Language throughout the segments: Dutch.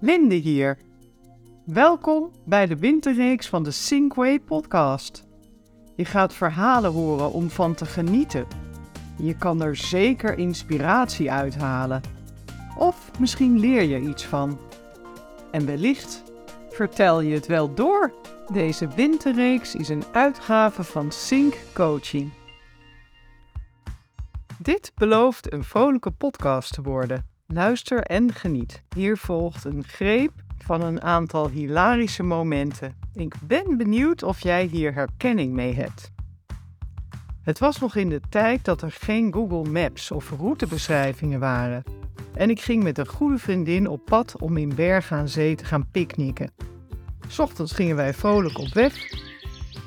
Linde hier. Welkom bij de winterreeks van de Sinkway podcast. Je gaat verhalen horen om van te genieten. Je kan er zeker inspiratie uithalen. Of misschien leer je iets van. En wellicht vertel je het wel door. Deze winterreeks is een uitgave van Sync Coaching. Dit belooft een vrolijke podcast te worden. Luister en geniet. Hier volgt een greep van een aantal hilarische momenten. Ik ben benieuwd of jij hier herkenning mee hebt. Het was nog in de tijd dat er geen Google Maps of routebeschrijvingen waren. En ik ging met een goede vriendin op pad om in Bergen aan Zee te gaan picknicken. Ochtends gingen wij vrolijk op weg,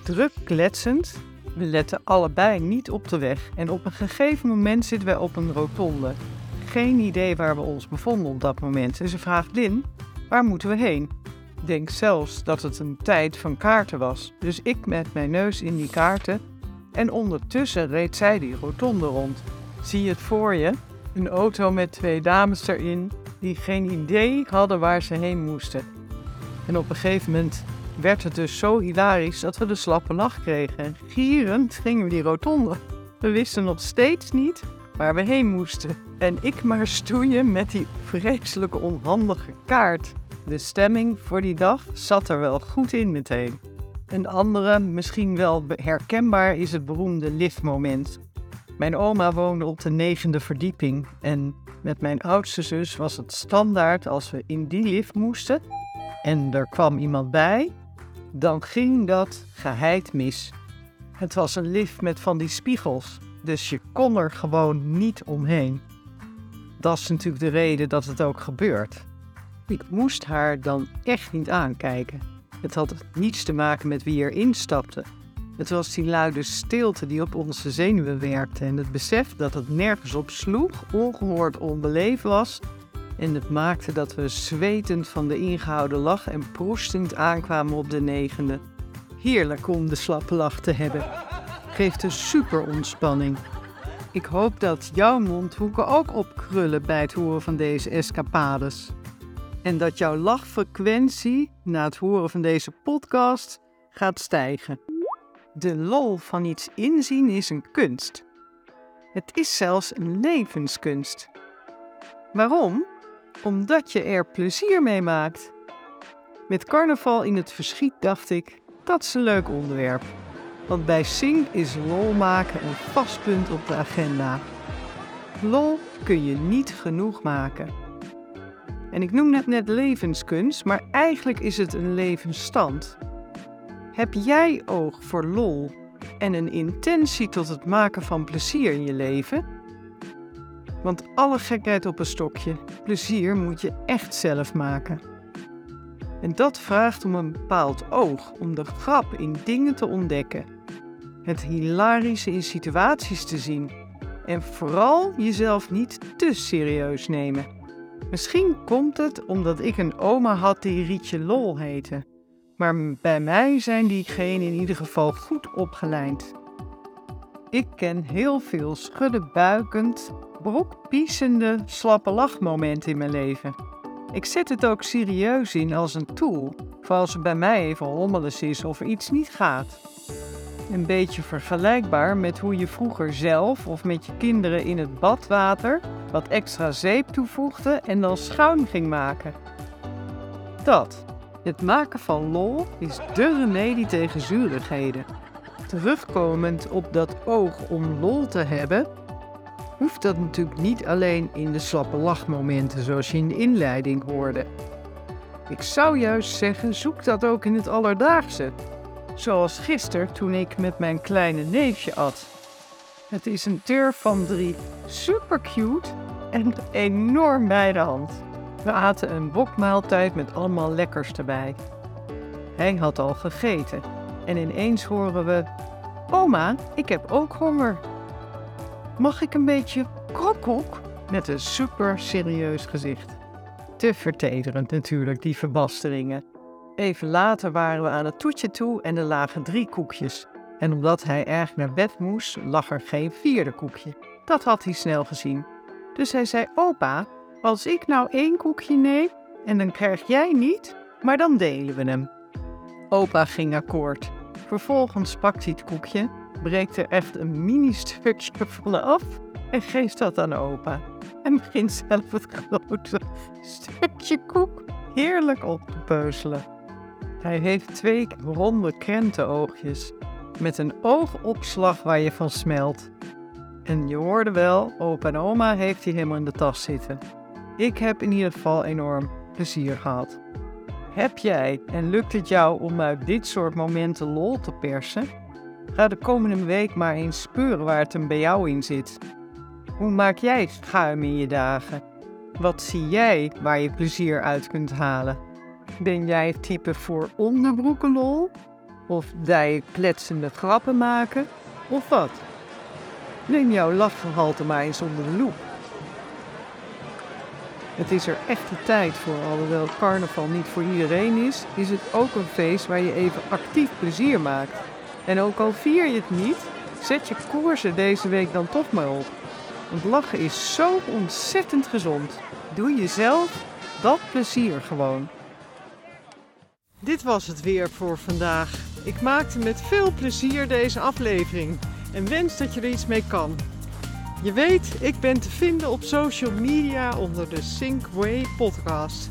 druk kletsend. We letten allebei niet op de weg en op een gegeven moment zitten wij op een rotonde. Geen idee waar we ons bevonden op dat moment en ze vraagt Lin, waar moeten we heen? Denk zelfs dat het een tijd van kaarten was, dus ik met mijn neus in die kaarten en ondertussen reed zij die rotonde rond. Zie je het voor je? Een auto met twee dames erin die geen idee hadden waar ze heen moesten. En op een gegeven moment werd het dus zo hilarisch dat we de slappe lach kregen. En gierend gingen we die rotonde. We wisten nog steeds niet waar we heen moesten. En ik maar stoeien met die vreselijke onhandige kaart. De stemming voor die dag zat er wel goed in meteen. Een andere, misschien wel herkenbaar, is het beroemde liftmoment. Mijn oma woonde op de negende verdieping en met mijn oudste zus was het standaard als we in die lift moesten en er kwam iemand bij, dan ging dat geheid mis. Het was een lift met van die spiegels, dus je kon er gewoon niet omheen. Dat is natuurlijk de reden dat het ook gebeurt. Ik moest haar dan echt niet aankijken. Het had niets te maken met wie erin stapte. Het was die luide stilte die op onze zenuwen werkte en het besef dat het nergens op sloeg, ongehoord onbeleefd was en het maakte dat we zwetend van de ingehouden lach en proestend aankwamen op de negende. Heerlijk om de slappe lach te hebben. Geeft een super ontspanning. Ik hoop dat jouw mondhoeken ook opkrullen bij het horen van deze escapades. En dat jouw lachfrequentie na het horen van deze podcast gaat stijgen. De lol van iets inzien is een kunst. Het is zelfs een levenskunst. Waarom? Omdat je er plezier mee maakt. Met carnaval in het verschiet dacht ik, dat is een leuk onderwerp. Want bij Sing is lol maken een vast punt op de agenda. Lol kun je niet genoeg maken. En ik noem het net levenskunst, maar eigenlijk is het een levensstand. Heb jij oog voor lol en een intentie tot het maken van plezier in je leven? Want alle gekheid op een stokje, plezier moet je echt zelf maken. En dat vraagt om een bepaald oog, om de grap in dingen te ontdekken. Het hilarische in situaties te zien. En vooral jezelf niet te serieus nemen. Misschien komt het omdat ik een oma had die Rietje Lol heette. Maar bij mij zijn diegenen in ieder geval goed opgeleid. Ik ken heel veel schuddenbuikend, brokpiesende, slappe lachmomenten in mijn leven. Ik zet het ook serieus in als een tool, voor als het bij mij even hommeles is of iets niet gaat. Een beetje vergelijkbaar met hoe je vroeger zelf of met je kinderen in het badwater wat extra zeep toevoegde en dan schuim ging maken. Dat, het maken van lol, is de remedie tegen zurigheden. Terugkomend op dat oog om lol te hebben, hoeft dat natuurlijk niet alleen in de slappe lachmomenten zoals je in de inleiding hoorde. Ik zou juist zeggen, zoek dat ook in het alledaagse. Zoals gisteren toen ik met mijn kleine neefje at. Het is een turf van drie, super cute en enorm bij de hand. We aten een bokmaaltijd met allemaal lekkers erbij. Hij had al gegeten en ineens horen we: Oma, ik heb ook honger. Mag ik een beetje krokkoek? Met een super serieus gezicht. Te vertederend natuurlijk, die verbasteringen. Even later waren we aan het toetje toe en er lagen drie koekjes. En omdat hij erg naar bed moest, lag er geen vierde koekje. Dat had hij snel gezien. Dus hij zei: Opa, als ik nou één koekje neem, En dan krijg jij niet, maar dan delen we hem. Opa ging akkoord. Vervolgens pakt hij het koekje, breekt er echt een mini-stukje van af en geeft dat aan opa. En begint zelf het grote stukje koek heerlijk op te peuzelen. Hij heeft twee ronde krentenoogjes met een oogopslag waar je van smelt. En je hoorde wel, opa en oma heeft hij helemaal in de tas zitten. Ik heb in ieder geval enorm plezier gehad. Heb jij en lukt het jou om uit dit soort momenten lol te persen? Ga de komende week maar eens speuren waar het hem bij jou in zit. Hoe maak jij schuim in je dagen? Wat zie jij waar je plezier uit kunt halen? Ben jij het type voor onderbroekenlol? Of dij kletsende grappen maken? Of wat? Neem jouw lachgehalte maar eens onder de loep. Het is er echt de tijd voor, alhoewel carnaval niet voor iedereen is, is het ook een feest waar je even actief plezier maakt. En ook al vier je het niet, zet je koersen deze week dan toch maar op. Want lachen is zo ontzettend gezond. Doe jezelf dat plezier gewoon. Dit was het weer voor vandaag. Ik maakte met veel plezier deze aflevering en wens dat je er iets mee kan. Je weet, ik ben te vinden op social media onder de Synkway podcast.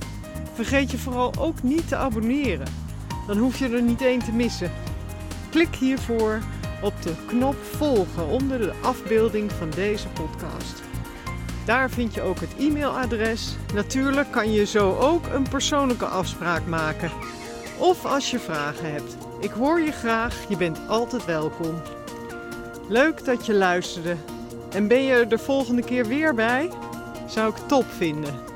Vergeet je vooral ook niet te abonneren. Dan hoef je er niet één te missen. Klik hiervoor op de knop volgen onder de afbeelding van deze podcast. Daar vind je ook het e-mailadres. Natuurlijk kan je zo ook een persoonlijke afspraak maken. Of als je vragen hebt. Ik hoor je graag, je bent altijd welkom. Leuk dat je luisterde. En ben je er de volgende keer weer bij? Zou ik top vinden.